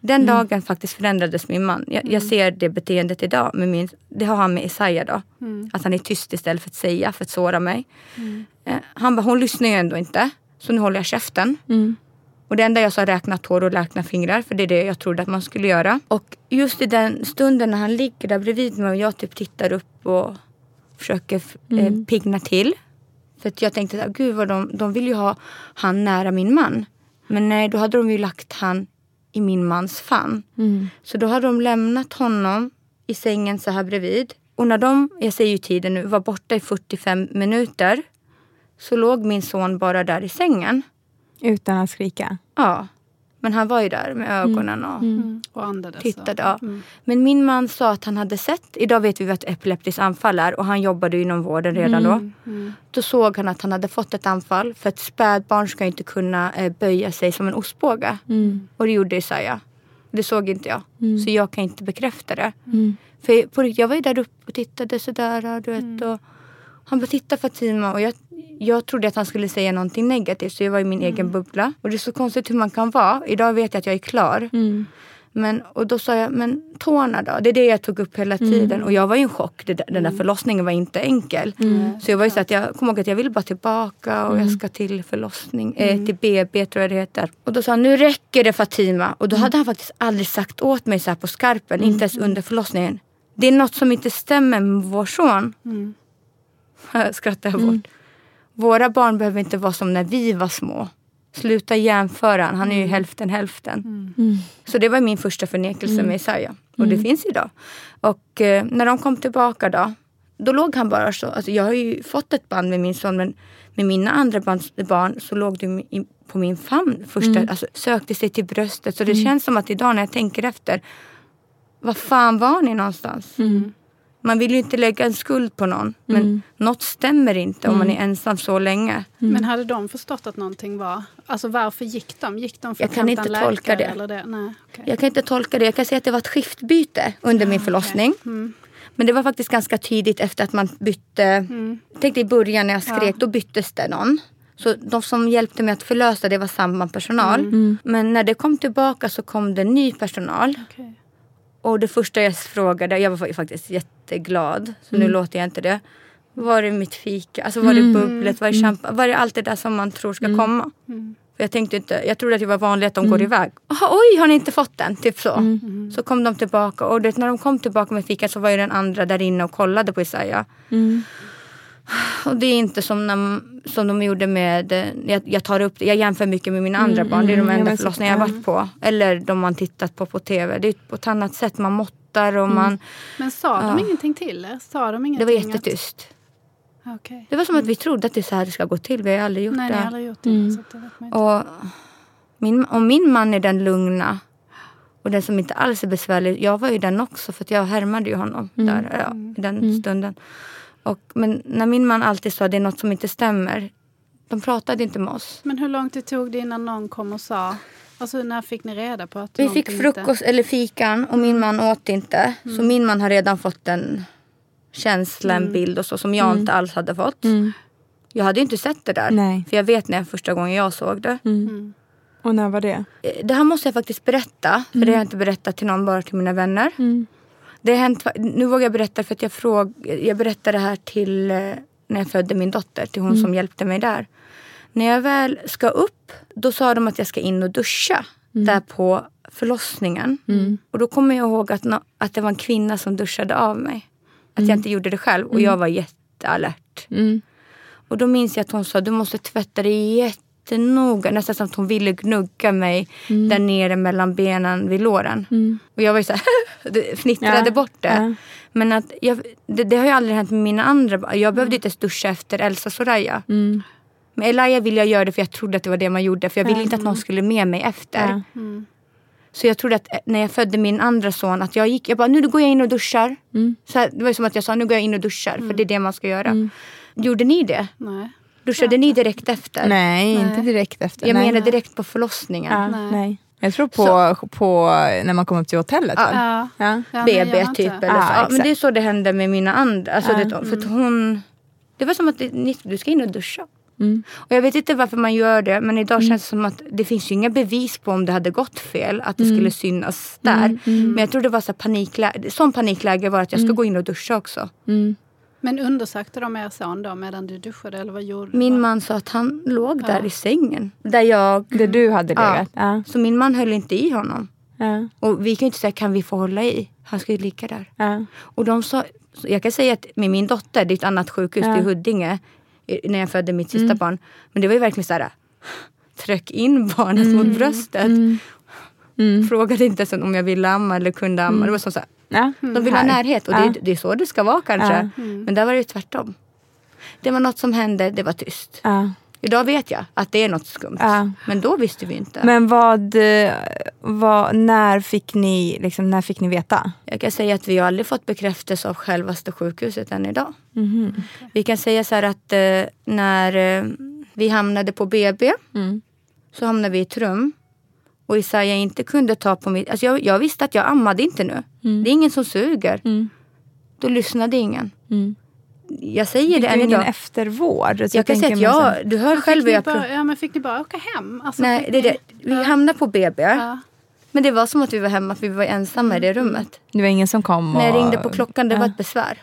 den mm. dagen faktiskt förändrades min man. Jag, jag, ser det beteendet idag. Med min, det har han med Isaiah då. Mm. Att han är tyst istället för att säga, för att såra mig. Mm. Eh, han bara, hon lyssnar ju ändå inte. Så nu håller jag käften. Mm. Och det enda jag sa räkna tår och räkna fingrar för det är det jag trodde att man skulle göra. Och just i den stunden när han ligger där bredvid mig och jag typ tittar upp och försöker eh, mm. pigna till. För jag tänkte att gud vad de, de vill ju ha han nära min man. Men nej, då hade de ju lagt han i min mans famn. Mm. Så då hade de lämnat honom i sängen så här bredvid. Och när de, jag säger ju tiden nu, var borta i 45 minuter så låg min son bara där i sängen. Utan att skrika? Ja. Men han var ju där med mm. ögonen och, mm. och andades. Tittade, ja. Mm. Men min man sa att han hade sett, idag vet vi vad ett epileptiskt anfall är och han jobbade inom vården redan då. Mm. Mm. Då såg han att han hade fått ett anfall för ett spädbarn ska inte kunna eh, böja sig som en ostbåge. Mm. Och det gjorde Isaiah. Det såg inte jag. Så jag kan inte bekräfta det. För på, jag var ju där uppe och tittade sådär. Du vet, och, han bara, titta Fatima. Och jag, jag trodde att han skulle säga någonting negativt så jag var i min mm. egen bubbla. Och det är så konstigt hur man kan vara. Idag vet jag att jag är klar. Mm. Men, och då sa jag, men tårna då? Det är det jag tog upp hela mm. tiden. Mm. Och jag var i en chock. Den där mm. förlossningen var inte enkel. Mm. Så jag var ju så att jag kom ihåg att jag ville bara tillbaka och jag ska till förlossning, eh, till BB tror jag det heter. Och då sa han, nu räcker det Fatima. Och då hade han faktiskt aldrig sagt åt mig så här på skarpen, inte ens under förlossningen. Det är något som inte stämmer med vår son. skrattar jag bort. Våra barn behöver inte vara som när vi var små. Sluta jämföra, han är ju mm. hälften hälften. Mm. mm. Så det var min första förnekelse mm. med Isaiah. Och det mm. finns idag. Och eh, när de kom tillbaka då, då låg han bara så. Alltså, jag har ju fått ett band med min son men med mina andra barn så låg du på min famn. Första, mm. alltså, sökte sig till bröstet. Så det känns som att idag när jag tänker efter. Var fan var ni någonstans? Man vill ju inte lägga en skuld på någon. Men mm. något stämmer inte om man är mm. ensam så länge. Mm. Men hade de förstått att någonting var... Alltså varför gick de? Gick de för jag kan inte tolka det. Eller det? Nej, okay. Jag kan inte tolka det. Jag kan säga att det var ett skiftbyte under min förlossning. Okay. Mm. Men det var faktiskt ganska tidigt efter att man bytte. Mm. tänkte i början när jag skrek, ja. då byttes det någon. Så de som hjälpte mig att förlösa det var samma personal. Mm. Men när det kom tillbaka så kom det ny personal. Okay. Och det första jag frågade, jag var faktiskt jätteglad, så mm. nu låter jag inte det. Var är mitt fika? Alltså var är mm. bubblet? Var är champagne? Var är allt det där som man tror ska mm. komma? Mm. För jag tänkte inte, jag trodde att det var vanligt att de mm. går iväg. Aha, oj, har ni inte fått den? Typ så. Mm. Så kom de tillbaka och det, när de kom tillbaka med fika så var ju den andra där inne och kollade på Isaiah. Mm. Och det är inte som, när, som de gjorde med, jag, jag, tar upp jag jämför mycket med mina andra mm, barn. Det är de enda förlossningar jag varit på. Eller de man tittat på på tv. Det är på ett annat sätt, man måttar och man... Men sa de ja. ingenting till er? Sa de ingenting det var jättetyst. Att... Okay. Det var som att vi trodde att det är så här det ska gå till. Vi har aldrig gjort Nej, det. Nej, aldrig gjort det. Mm. det och, min, och min man är den lugna och den som inte alls är besvärlig. Jag var ju den också för jag härmade ju honom mm. där ja, i den mm. stunden. Och, men när min man alltid sa att det är något som inte stämmer. De pratade inte med oss. Men hur lång tid tog det innan någon kom och sa? Alltså när fick ni reda på att Vi fick frukost inte... eller fikan och min man åt inte. Mm. Så min man har redan fått en känsla, en mm. bild och så som jag mm. inte alls hade fått. Mm. Jag hade inte sett det där. Nej. För jag vet när första gången jag såg det. Mm. Och när var det? Eh, det här måste jag faktiskt berätta. För det har jag inte berättat till någon, bara till mina vänner. Det har hänt, nu vågar jag berätta för att jag, fråg, jag berättade det här till eh, när jag födde min dotter, till hon som hjälpte mig där. När jag väl ska upp, då sa de att jag ska in och duscha. Där på förlossningen. Och då kommer jag ihåg att, att det var en kvinna som duschade av mig. Att mm. jag inte gjorde det själv och jag var jättealert. Mm. Och då minns jag att hon sa du måste tvätta dig jättenoga. Nästan som att hon ville gnugga mig mm. där nere mellan benen vid låren. Mm. Och jag var ju så här, fnittrade ja. bort det. Ja. Men att jag, det, det, har ju aldrig hänt med mina andra Jag behövde inte ens duscha efter Elsa Soraya. Mm. Med Elia ville jag göra det för jag trodde att det var det man gjorde. För jag ville inte att någon skulle med mig efter. Mm. Så jag trodde att eh, när jag födde min andra son att jag gick, jag bara nu går jag in och duschar. Mm. Så här, det var som att jag sa nu går jag in och duschar mm. för det är det man ska göra. Mm. Gjorde ni det? Nej. Duschade ja. ni direkt efter? Nej, nej, inte direkt efter. Jag nej. menar direkt på förlossningen. Ja, nej. nej. Jag tror på, på när man kommer upp till hotellet. Ja. Ja. Ja. BB typ. Eller så. Ja, men det är så det hände med mina andra. Alltså det, för hon, det var som att det, du ska in och duscha. Mm. Och jag vet inte varför man gör det men idag mm. känns det som att det finns ju inga bevis på om det hade gått fel. Att det mm. skulle synas där. Mm. Mm. Men jag tror det var så panikläge. Sån panikläge var att jag ska gå in och duscha också. Men undersökte de er son då medan du duschade? Eller vad gjorde min du? man sa att han låg där ja. i sängen. Där jag... Där du hade legat? Ja. ja. Så min man höll inte i honom. Ja. Och vi kan inte säga kan vi få hålla i? Han ska ju ligga där. Ja. Och de sa, jag kan säga att med min dotter, det är ett annat sjukhus, ja. det är Huddinge när jag födde mitt sista mm. barn. Men det var ju verkligen så här, tryck in barnet mm. mot bröstet. Mm. mm. Frågade inte ens om jag ville amma eller kunde amma. Mm. Det var så, så här, ja. De vill ha närhet och ja. det, det, är så det ska vara kanske. Ja. Mm. Men där var det tvärtom. Det var något som hände, det var tyst. Idag vet jag att det är något skumt. Ja. Men då visste vi inte. Men vad, vad, när, fick ni, liksom, när fick ni veta? Jag kan säga att vi har aldrig fått bekräftelse av självaste sjukhuset än idag. Mm. Vi kan säga så här att eh, när eh, vi hamnade på BB mm. så hamnade vi i ett rum. Och Isaiah inte kunde ta på mitt... Alltså jag, jag visste att jag ammade inte nu. Mm. Det är ingen som suger. Mm. Då lyssnade ingen. Mm jag säger fick det än idag. eftervård? jag, jag kan säga att jag, du hör själv hur jag... Bara, ja, men fick ni bara åka hem? Alltså, Nej, det, det, vi ja. hamnade på BB. Ja. Men det var som att vi var hemma, för vi var ensamma i det mm. rummet. Det var ingen som kom? Och... När jag ringde på klockan, det ja. var ett besvär.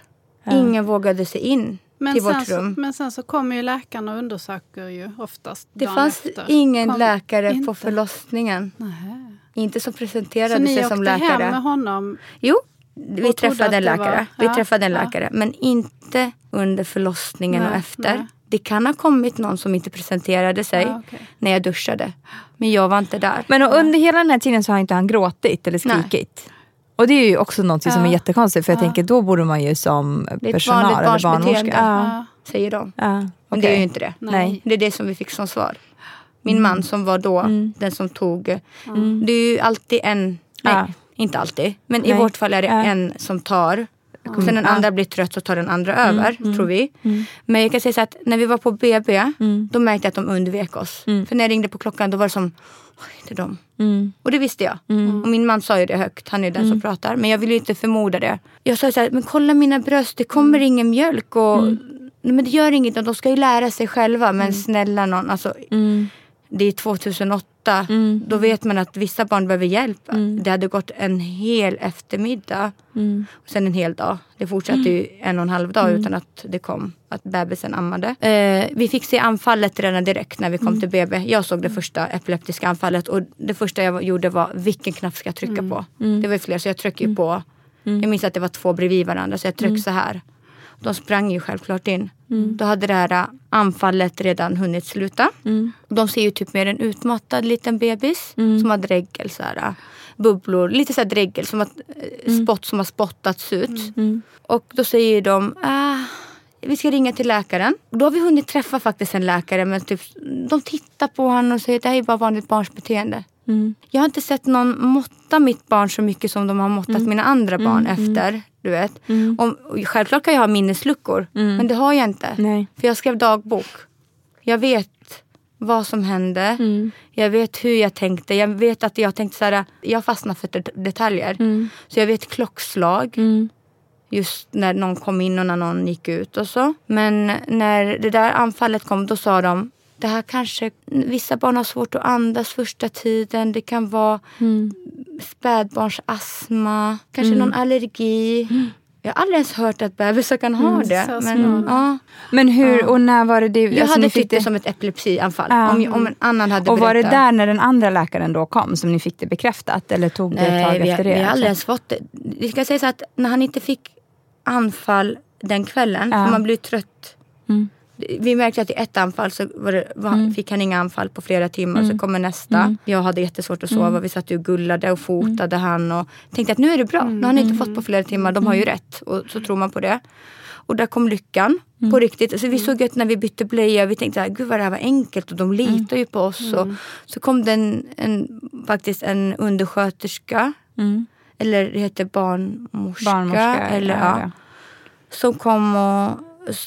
Ingen vågade sig in men till vårt rum. Så, men sen så kommer ju läkarna och undersöker ju oftast Det fanns efter. ingen kom, läkare inte. på förlossningen. Nähä. Inte som presenterade sig som läkare. Så ni åkte hem med honom? Jo, vi träffade en läkare. Var, ja, vi träffade en läkare. Men inte under förlossningen nej, och efter. Nej. Det kan ha kommit någon som inte presenterade sig ja, okay. när jag duschade. Men jag var inte där. Men under hela den här tiden så har inte han gråtit eller skrikit? Nej. Och det är ju också något ja. som är jättekonstigt. För jag tänker då borde man ju som personal eller barnmorska. Ja. Säger de. Ja. Okay. Men det är ju inte det. Nej. Det är det som vi fick som svar. Min man som var då mm. den som tog. Mm. Det är ju alltid en. Nej, inte alltid. Men Nej. i vårt fall är det en som tar. Mm. Sen den andra blir trött så tar den andra mm. över, mm. tror vi. Mm. Men jag kan säga så att när vi var på BB, mm. då märkte jag att de undvek oss. Mm. För när jag ringde på klockan då var det som, det är de. Och det visste jag. Och min man sa ju det högt, han är den som pratar. Men jag ville inte förmoda det. Jag sa så här, men kolla mina bröst, det kommer ingen mjölk. Och, Men det gör inget, de ska ju lära sig själva. Men snälla någon, alltså, det är 2008 trötta. Mm. Då vet man att vissa barn behöver hjälp. Mm. Det hade gått en hel eftermiddag. Mm. Och sen en hel dag. Det fortsatte ju mm. en och en halv dag mm. utan att det kom att bebisen ammade. Eh, vi fick se anfallet redan direkt när vi kom till BB. Jag såg det första epileptiska anfallet och det första jag gjorde var vilken knapp ska jag trycka på? Det var fler så jag tryckte ju på. Jag minns att det var två bredvid varandra så jag tryckte så här. De sprang ju självklart in. Mm. Då hade det här äh, anfallet redan hunnit sluta. Mm. De ser ju typ mer en utmattad liten bebis mm. som har dregel, så här, äh, bubblor, lite så här dregel, som att, äh, mm. spott som har spottats ut. Mm. Mm. Och då säger de ah, vi ska ringa till läkaren. Då har vi hunnit träffa faktiskt en läkare men typ, de tittar på honom och säger att det här är bara vanligt barnsbeteende. Mm. Jag har inte sett någon måtta mitt barn så mycket som de har måttat mm. mina andra barn mm. efter. Du vet. Mm. Om, självklart kan jag ha minnesluckor mm. men det har jag inte. Nej. För jag skrev dagbok. Jag vet vad som hände. Mm. Jag vet hur jag tänkte. Jag vet att jag tänkte så här, jag fastnar för detaljer. Mm. Så jag vet klockslag. Mm. Just när någon kom in och när någon gick ut och så. Men när det där anfallet kom då sa de det här kanske, vissa barn har svårt att andas första tiden. Det kan vara mm. spädbarnsastma, kanske mm. någon allergi. Mm. Jag har aldrig ens hört att bebisar kan ha mm, det. Men, ja. men hur och när var det det? Jag alltså, hade tyckt det som ett epilepsianfall. Ja. Om, om en annan hade och berättat. var det där när den andra läkaren då kom som ni fick det bekräftat? Eller tog det ett tag vi, efter det? vi har aldrig ens fått det. Vi ska säga så att när han inte fick anfall den kvällen, ja. för man blir trött. Mm vi märkte att i ett anfall så det, var, mm. fick han inga anfall på flera timmar. Mm. Så kommer nästa. Mm. Jag hade jättesvårt att sova. Mm. Vi satt och gullade och fotade han. Och tänkte att nu är det bra. Nu har han inte fått på flera timmar. De har ju rätt. Och så tror man på det. Och där kom lyckan på riktigt. Så vi såg att när vi bytte blöja. Vi tänkte att gud vad det här var enkelt. Och de litar ju på oss. Och så kom det en, en, faktiskt en undersköterska. Eller det heter barnmorska. barnmorska eller, ja, ja. Som kom och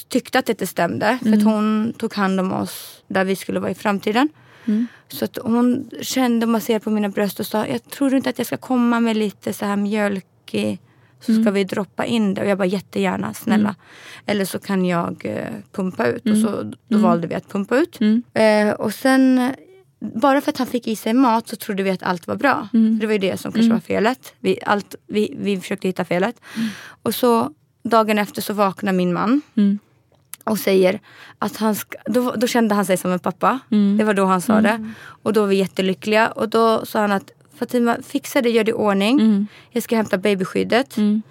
tyckte att det inte stämde. För mm. hon tog hand om oss där vi skulle vara i framtiden. Mm. Så att hon kände och masserade på mina bröst och sa, jag tror inte att jag ska komma med lite så här mjölk i så ska mm. vi droppa in det. Och jag bara jättegärna, snälla. Mm. Eller så kan jag eh, pumpa ut. Och så, mm. då valde vi att pumpa ut. Eh, och sen, bara för att han fick i sig mat så trodde vi att allt var bra. Det var ju det som kanske var felet. Vi, allt, vi, vi försökte hitta felet. Och så dagen efter så vaknar min man. Mm. Och säger att han ska, då, då, kände han sig som en pappa. Mm. Det var då han sa det. Mm. Och då var vi jättelyckliga. Och då sa han att Fatima fixa det, gör det i ordning. Mm. Jag ska hämta babyskyddet. Mm.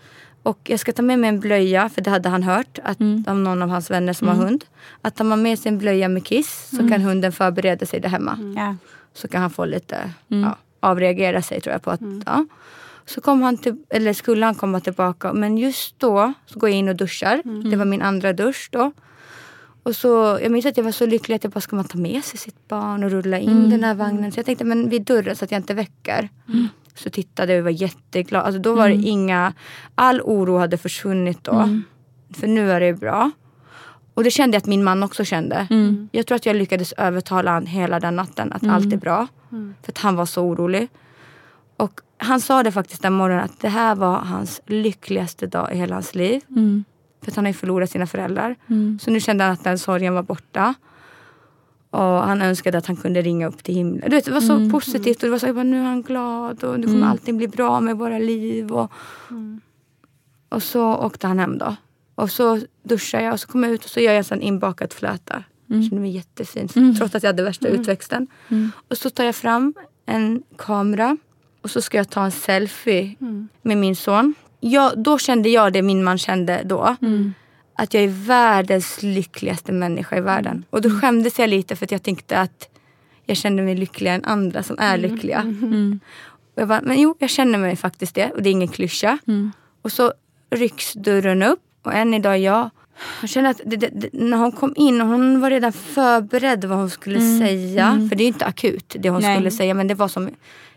Och jag ska ta med mig en blöja, för det hade han hört att, mm. om någon av hans vänner som har hund. Att tar man med sig en blöja med kiss så kan hunden förbereda sig där hemma. Ja. Så kan han få lite, ja, avreagera sig tror jag på att, ja. Så kom han till, eller skulle han komma tillbaka. Men just då så går jag in och duschar. Mm. Det var min andra dusch då. Och så, jag minns att jag var så lycklig att jag bara, ska man ta med sig sitt barn och rulla in mm. den här vagnen? Så jag tänkte, men vid dörren så att jag inte väcker. Mm. Så tittade jag och var jätteglad. Alltså då var det mm. inga, all oro hade försvunnit då. Mm. För nu är det bra. Och det kände jag att min man också kände. Mm. Jag tror att jag lyckades övertala honom hela den natten att allt är bra. För att han var så orolig. Och han sa det faktiskt den morgonen att det här var hans lyckligaste dag i hela hans liv. Mm. För att han har ju förlorat sina föräldrar. Mm. Så nu kände han att den sorgen var borta. Och han önskade att han kunde ringa upp till himlen. Du vet, det var så mm. positivt. Och det var så, jag bara, nu är han glad och nu kommer mm. allting bli bra med våra liv. Och, mm. och så åkte han hem då. Och så duschade jag och så kom jag ut och så gör jag en inbakad flöta. Mm. Jag kände mig jättefin. Mm. Trots att jag hade värsta mm. utväxten. Mm. Och så tar jag fram en kamera och så ska jag ta en selfie mm. med min son. Jag, då kände jag det min man kände då. Mm. Att jag är världens lyckligaste människa i världen. Och då mm. skämdes jag lite för att jag tänkte att jag kände mig lyckligare än andra som är mm. lyckliga. Mm. Och jag bara, men jo, jag känner mig faktiskt det. Och det är ingen klyscha. Mm. Och så rycks dörren upp. Och än idag jag jag känner att det, det, när hon kom in, hon var redan förberedd vad hon skulle mm. säga. Mm. För det är inte akut det hon Nej. skulle säga men det var som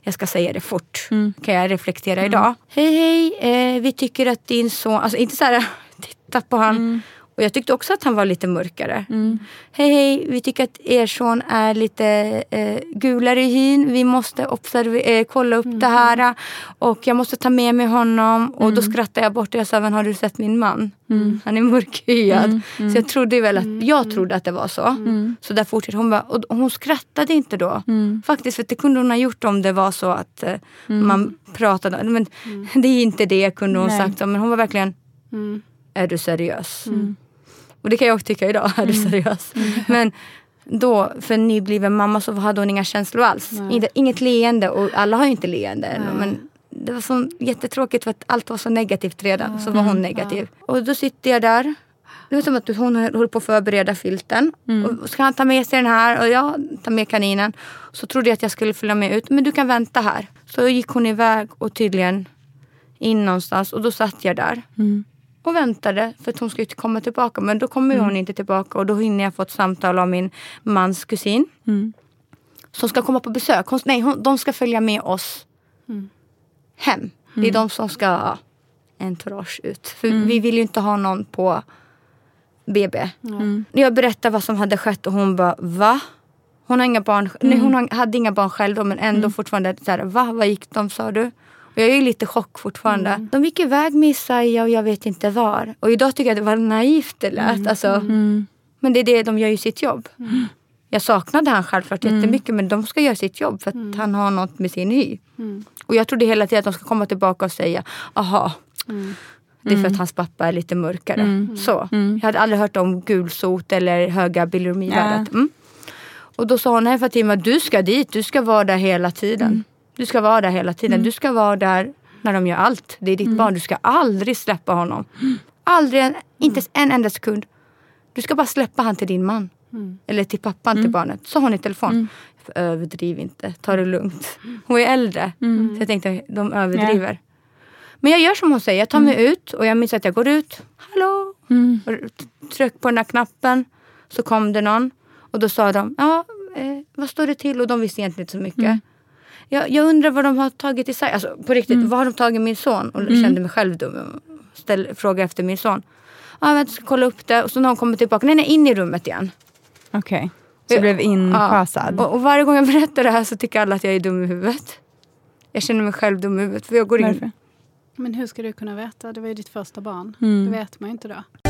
jag ska säga det fort. Mm. Kan jag reflektera mm. idag. Hej hej, eh, vi tycker att din son, alltså inte så här titta på han. Mm. Och jag tyckte också att han var lite mörkare. Mm. Hej hej, vi tycker att er son är lite eh, gulare i hyn. Vi måste eh, kolla upp mm. det här. Och jag måste ta med mig honom. Och då mm. skrattade jag bort och jag sa, men har du sett min man? Mm. Han är mörkhyad. Mm. Så jag trodde väl att, jag trodde att det var så. Så där fortsatte hon. Bara, och hon skrattade inte då. Faktiskt, för det kunde hon ha gjort om det var så att eh, man pratade. Men det är inte det kunde hon Nej. sagt. Men hon var verkligen, är du seriös? Och det kan jag också tycka idag, är du mm. seriös? Mm. Men då, för nybliven mamma, så hade hon inga känslor alls. Nej. Inget leende och alla har ju inte leende. Men det var så jättetråkigt för att allt var så negativt redan. Ja. Så var hon negativ. Ja. Och då sitter jag där. Det var som att hon håller på att förbereda filten. Mm. Och ska han ta med sig den här? Och jag tar med kaninen. Så trodde jag att jag skulle följa med ut. Men du kan vänta här. Så gick hon iväg och tydligen in någonstans. Och då satt jag där. Mm och väntade för att hon skulle komma tillbaka. Men då kommer mm. hon inte tillbaka och då hinner jag få ett samtal av min mans kusin. Mm. Som ska komma på besök. Hon, nej, hon, de ska följa med oss mm. hem. Det är mm. de som ska entourage ut. För mm. vi vill ju inte ha någon på BB. Mm. Jag berättade vad som hade skett och hon bara va? Hon, har inga barn, nej, hon hade inga barn själv då, men ändå fortfarande så här, va? Vad gick de sa du? Och jag är lite chock fortfarande. Mm. De gick iväg med Isaiah och jag vet inte var. Och idag tycker jag det var naivt det lät. Mm. Alltså, mm. Men det är det, de gör ju sitt jobb. Mm. Jag saknade han självklart mm. jättemycket men de ska göra sitt jobb för att mm. han har något med sin hy. Mm. Och jag trodde hela tiden att de ska komma tillbaka och säga, aha, mm. det är för att hans pappa är lite mörkare. Så. Jag hade aldrig hört om gulsot eller höga bilirubinvärdet. Ja. Och då sa hon, nej Fatima du ska dit, du ska vara där hela tiden. Du ska vara där hela tiden. Mm. Du ska vara där när de gör allt. Det är ditt mm. barn. Du ska aldrig släppa honom. Aldrig, en, inte en enda sekund. Du ska bara släppa han till din man. Mm. Eller till pappan till mm. barnet. Så har ni telefon. Mm. Överdriv inte. Ta det lugnt. Hon är äldre. Så jag tänkte de överdriver. Yeah. Men jag gör som hon säger. Jag tar mig ut och jag minns att jag går ut. Hallå! Mm. Tryck på den där knappen. Så kom det någon. Och då sa de, ja, eh, vad står det till? Och de visste egentligen inte så mycket. Jag, jag undrar vad de har tagit i sig. Alltså på riktigt, mm. vad har de tagit min son? Och mm. kände mig själv dum. Ställ, fråga efter min son. Ja, jag ska kolla upp det. Och så när hon kommer tillbaka, nej nej in i rummet igen. Okej, okay. så du blev infasad? Ja. Och, och, varje gång jag berättar det här så tycker alla att jag är dum i huvudet. Jag känner mig själv dum i huvudet. För jag går Varför? in. Men hur ska du kunna veta? Det var ju ditt första barn. Mm. Det vet man ju inte då.